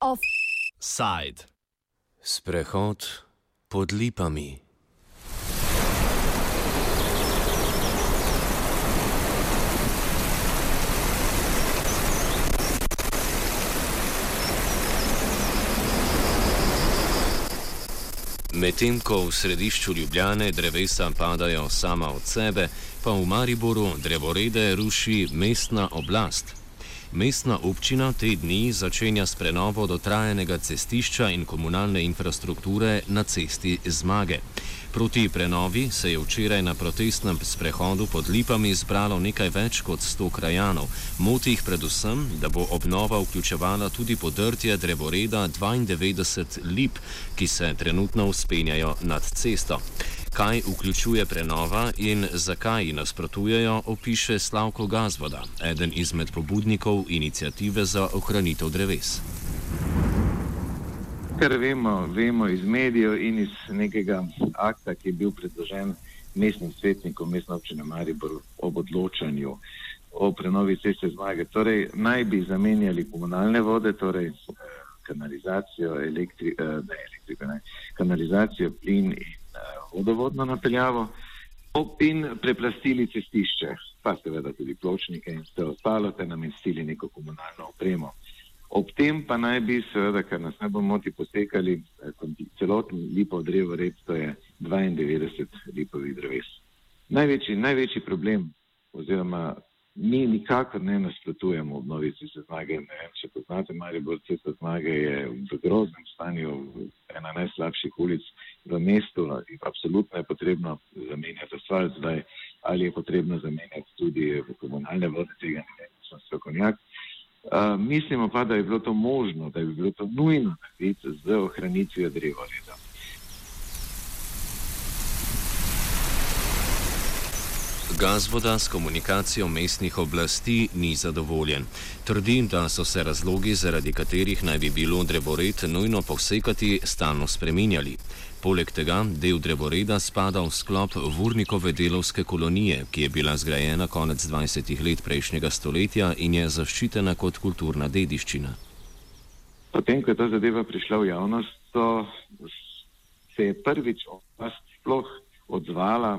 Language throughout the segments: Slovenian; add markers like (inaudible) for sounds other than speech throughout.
Offside. Sprehod pod lipami. Medtem ko v središču Ljubljane drevesa padajo sama od sebe, pa v Mariboru drevorede ruši mestna oblast. Mestna občina te dni začenja s prenovo dotrajenega cestišča in komunalne infrastrukture na cesti Zmage. Proti prenovi se je včeraj na protestnem sprehodu pod Lipami zbralo nekaj več kot 100 krajanov. Moti jih predvsem, da bo obnova vključevala tudi podrtje drevoreda 92 lip, ki se trenutno uspenjajo nad cesto. Kaj vključuje prenova in zakaj ji nasprotujejo, opiše Slavko Gazvoda, eden izmed pobudnikov inicijative za ohranitev dreves kar vemo, vemo iz medijev in iz nekega akta, ki je bil predložen mestnim svetnikom mestne občine Maribor ob odločanju o prenovi ceste zmage. Torej, naj bi zamenjali komunalne vode, torej kanalizacijo, elektri, eh, ne, elektriko, ne, kanalizacijo, plin in vodovodno napeljavo in preplastili cestišče, pa seveda tudi pločnike in vse ostalo, te namestili neko komunalno opremo. Ob tem pa naj bi, seveda, kar nas ne bo moti, posekali eh, celoten lipov drevo red, to je 92 lipovih dreves. Največji, največji problem, oziroma mi nikakor ne nasprotujemo obnovi ceste zmage, ne vem, če poznate Maribor, cesta zmage je v groznem stanju, ena najslabših ulic v mestu, absolutno je potrebno zamenjati asfalt zdaj, ali je potrebno zamenjati tudi komunalne vode, tega ne vem, sem strokovnjak mislimo pa, da je bilo to možno, da je bilo to nujno narediti z ohranitvijo drevoreda. Gazvoda s komunikacijo mestnih oblasti ni zadovoljen. Trdi, da so se razlogi, zaradi katerih naj bi bilo drevored nujno povsekati, stalno spreminjali. Poleg tega del drevoreda spada v sklop Vurnikove delovske kolonije, ki je bila zgrajena konec 20. let prejšnjega stoletja in je zaščitena kot kulturna dediščina. Potem, ko je ta zadeva prišla v javnost, so, se je prvič oblast sploh odzvala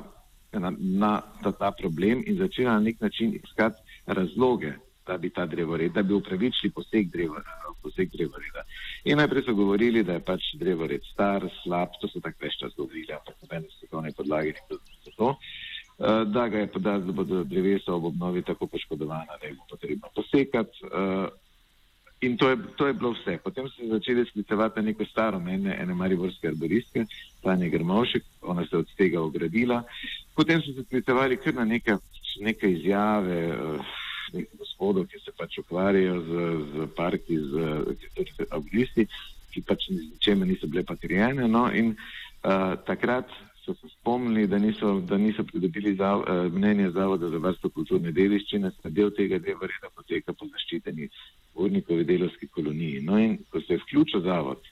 na, na ta, ta problem in začela na nek način iskati razloge, da bi ta drevored, da bi upravičili poseg drevoreda poseg drevoreda. In najprej so govorili, da je pač drevored star, slab, to so tako več čas govorili, ampak nobene strokovne podlage ni bilo za to, uh, da ga je podal, da bodo drevesa ob obnovi tako poškodovana, da jih bo potrebno posekati. Uh, In to je, to je bilo vse. Potem so se začeli sklicevati na neko staro mene, ene mariborske arboristke, Tanja Grmovšek, ona se je od tega ogradila. Potem so se sklicevali kar na neke, neke izjave, uh, nekih gospodov, ki se pač ukvarjajo z, z parki, z avgusti, ki pač ničeme niso bile patrijene. No, in uh, takrat so se spomnili, da niso, da niso pridobili zav, uh, mnenje Zavoda za varstvo kulturne dediščine, da del tega dela reda poteka po zaščiteni urnikovi delovski koloniji. No in ko se je vključil zavod,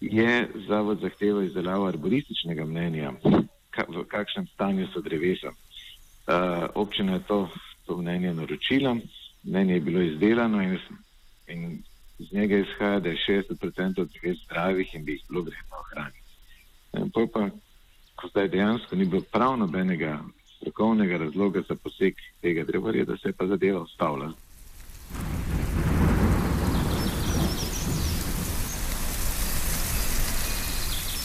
je zavod zahteval izdelavo arborističnega mnenja, ka, v kakšnem stanju so drevesa. Uh, občina je to to mnenje naročila, mnenje je bilo izdelano in, in iz njega izhaja, da je 60% dreves zdravih in bi jih bilo vredno ohraniti. Pa pa, ko zdaj dejansko ni bilo prav nobenega strokovnega razloga za poseg tega drevorja, da se je pa zadeva ustavila.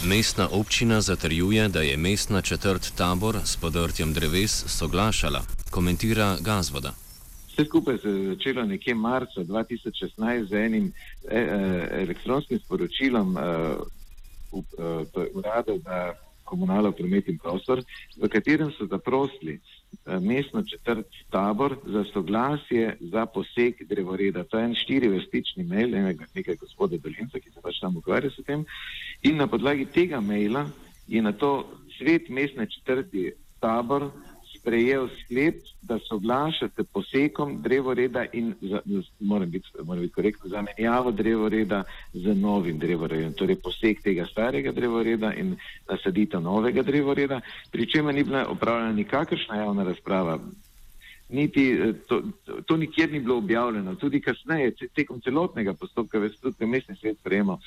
Mestna občina zatrjuje, da je mestna četrt tabor s podrtjem dreves soglašala, komentira Gazvoda. Vse skupaj se je začelo nekje marca 2016 z enim e, e, elektronskim sporočilom e, urada za komunalo promet in prostor, v katerem so zaprosili mestno četrt tabor za soglasje za poseg drevoreda. To je en štiri vrstični mail enega nekaj gospoda Dolinca, ki se pač tam ukvarja s tem. In na podlagi tega maila je na to svet mestne četrti tabor sprejel sklep, da soglašate posekom drevoreda in, za, moram biti, moram biti korektno, zamenjavo drevoreda z novim drevoredom, torej posek tega starega drevoreda in nasaditev novega drevoreda, pri čemer ni bila opravljena nikakršna javna razprava. Niti, eh, to, to nikjer ni bilo objavljeno, tudi kasneje, tekom celotnega postopka, veš, tudi mestni svet sprejemal,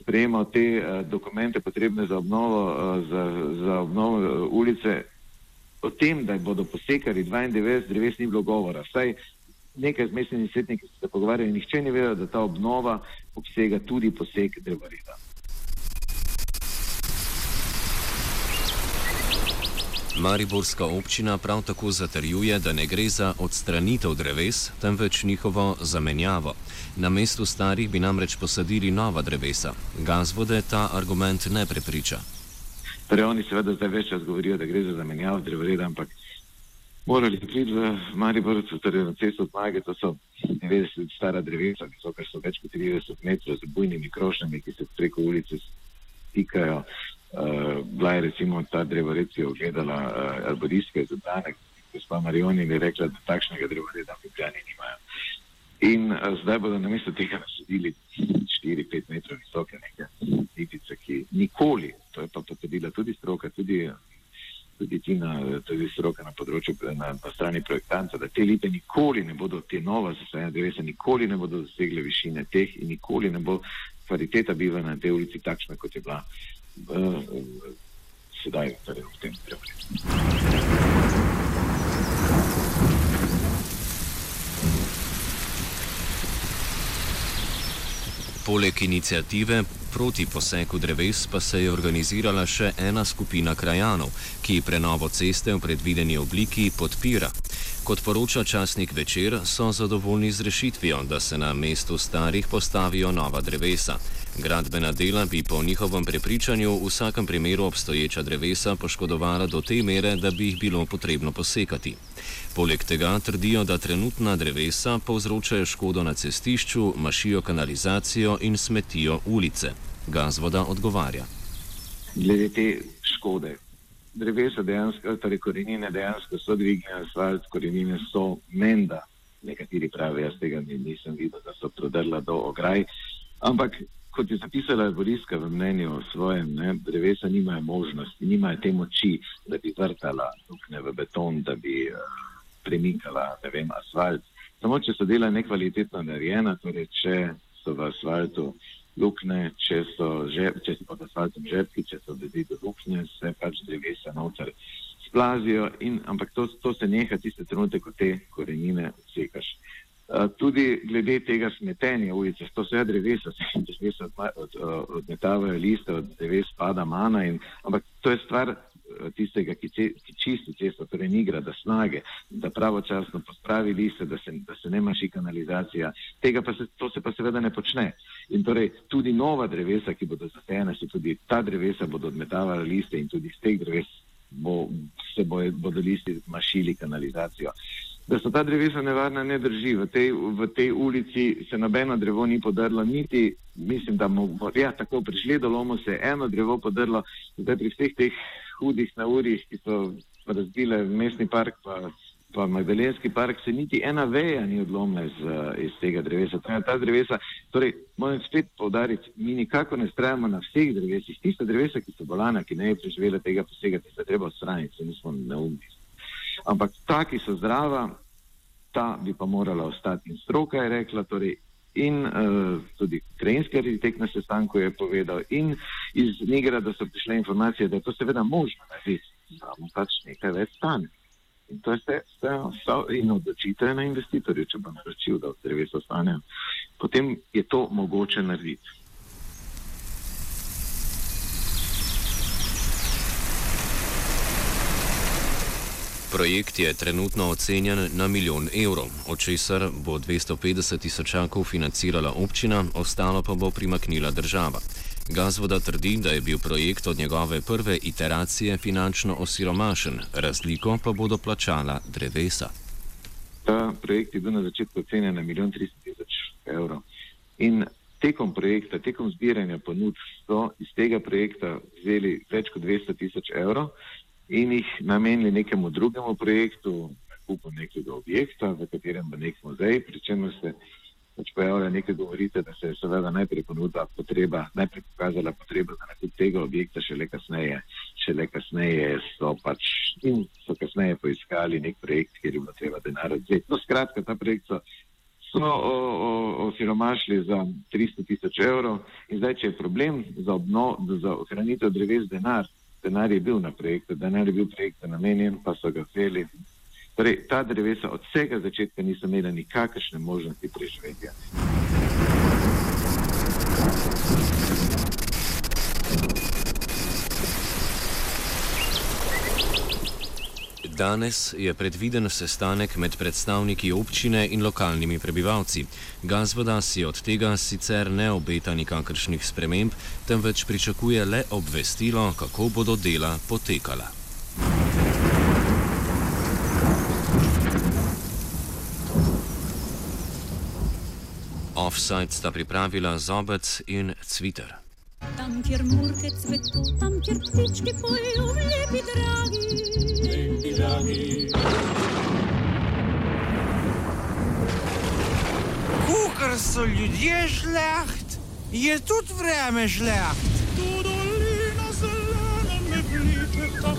sprejemal te uh, dokumente potrebne za obnovo, uh, za, za obnovo uh, ulice, o tem, da bodo posekali 92 dreves, ni bilo govora. Vsaj nekaj z mestnimi svetniki se pogovarjali, nihče ni vedel, da ta obnova obsega tudi posek drevoreda. Mariborska občina prav tako zatrjuje, da ne gre za odstranitev dreves, temveč njihovo zamenjavo. Na mestu starih bi namreč posadili nova drevesa. Gazvode ta argument ne prepriča. Torej, oni seveda zdaj več čas govorijo, da gre za zamenjavo drevoreda, ampak morali priti v Maribor, torej na cesto zmage, to so 90 stara drevesa, ki so, so več kot 30 metrov z bujnimi krošnjami, ki se preko ulice stikajo. Uh, bila je recimo ta je ogledala uh, arboristka iz Odanek, gospa Marioni je rekla, da takšnega drevoreda v Ljubljani nimajo. In uh, zdaj bodo na mesto tega nasadili 4-5 metrov visoke neke litice, ki nikoli, to je pa potrdila tudi stroka, tudi, tudi Tina, tudi stroka na področju, na, na strani projektanta, da te lipe nikoli ne bodo, te nova zasajene drevesa nikoli ne bodo dosegle višine teh in nikoli ne bo kvaliteta bivanja na tej ulici takšna, kot je bila uh, uh, sedaj, torej v tem trenutku. Poleg inicijative proti poseku dreves pa se je organizirala še ena skupina krajanov, ki prenovo ceste v predvideni obliki podpira. Kot poroča časnik večer, so zadovoljni z rešitvijo, da se na mestu starih postavijo nova drevesa. Gradbena dela bi po njihovem prepričanju v vsakem primeru obstoječa drevesa poškodovala do te mere, da bi jih bilo potrebno posekati. Poleg tega trdijo, da trenutna drevesa povzročajo škodo na cestišču, mašijo kanalizacijo in smetijo ulice. Gazvoda odgovarja. Glede te škode. Drevesa dejansko, torej korenine dejansko so dvignjene, asfalt, korenine so menda. Nekateri pravijo, jaz tega nisem videl, da so prodrla do ograj. Ampak kot je zapisala Boriska v mnenju svojem, ne, drevesa nimajo možnosti, nimajo te moči, da bi vrtala lukne v beton, da bi uh, premikala, vem, asfalt. Samo če so dela nekvalitetno narejena, torej če so v asfaltu lukne, če so, pod asfaltom žepki, če so vedi do lukne, se pač drevesa noter splazijo, in, ampak to, to se neha tiste trenutke, ko te korenine odsekaš. Eh, tudi glede tega smetenja ulice, to so ja drevesa, (laughs) drevesa od, odmetavajo liste, od dreves pada mana, in, ampak to je stvar eh, tistega, ki, ce, ki čisti cesto, torej ni grada snage, da pravočasno pospravi liste, da se, da se ne maši kanalizacija. Tega pa se, to se pa seveda ne počne. In torej tudi nova drevesa, ki bodo zasajena, se tudi ta drevesa bodo odmetavala liste in tudi iz teh dreves bo, se bo, bodo listi mašili kanalizacijo. Da so ta drevesa nevarna, ne drži. V tej, v tej ulici se nobeno drevo ni podrlo, niti mislim, da bo ja, tako prišli do lomu, se je eno drevo podrlo. Zdaj pri vseh teh hudih naurih, ki so razbile mestni park, pa, pa Magdalenski park, se niti ena veja ni odlomila iz, iz tega drevesa. Ta, ta drevesa, torej, moram spet povdariti, mi nikako ne strajamo na vseh drevesih. Tista drevesa, ki so bolana, ki ne je preživela tega posega, ki se treba odstraniti, se nismo neumni. Ampak ta, ki so zdrava, ta bi pa morala ostati. In stroka je rekla, torej, in uh, tudi krajinski arhitekt na sestanku je povedal, in iz Nigra, da so prišle informacije, da je to seveda možno narediti, samo pač nekaj več stane. In to je vse, vse, in odločitev na investitorju, če bo naročil, da v drevesu ostanejo. Potem je to mogoče narediti. Projekt je trenutno ocenjen na milijon evrov, od česar bo 250 tisočakov financirala občina, ostalo pa bo primaknila država. Gazvoda trdi, da je bil projekt od njegove prve iteracije finančno osiromašen, razliko pa bodo plačala drevesa. Ta projekt je bil na začetku ocenjen na milijon 300 tisoč evrov. In tekom projekta, tekom zbiranja ponudb so iz tega projekta vzeli več kot 200 tisoč evrov in jih namenili nekemu drugemu projektu, nakupu nekega objekta, v katerem bo nek muzej, pri čemer se pač pojavlja nekaj govorite, da se je seveda najprej ponudila potreba, najprej pokazala potreba za nakup tega objekta, šele kasneje, šele kasneje so pač in so kasneje poiskali nek projekt, kjer je bilo treba denar odzeti. No, skratka, ta projekt so so osiromašili za 300 tisoč evrov in zdaj, če je problem za, obno, za ohranitev dreves denar, denar je bil na projektu, denar je bil projektu namenjen, pa so ga vzeli Torej, ta drevesa od vsega začetka niso imela nikakršne možnosti preživetja. Danes je predviden sestanek med predstavniki občine in lokalnimi prebivalci. Gazvoda si od tega sicer ne obeta nikakršnih sprememb, temveč pričakuje le obvestilo, kako bodo dela potekala. Offside sta pripravila zobec in cviter. Tam, kjer murke cvetu, tam, kjer ptički pojejo, lepi dragi. Lepi dragi. Kukar so ljudje žleht, je tudi vreme žleht. Tu dolina zelena me vliče, tam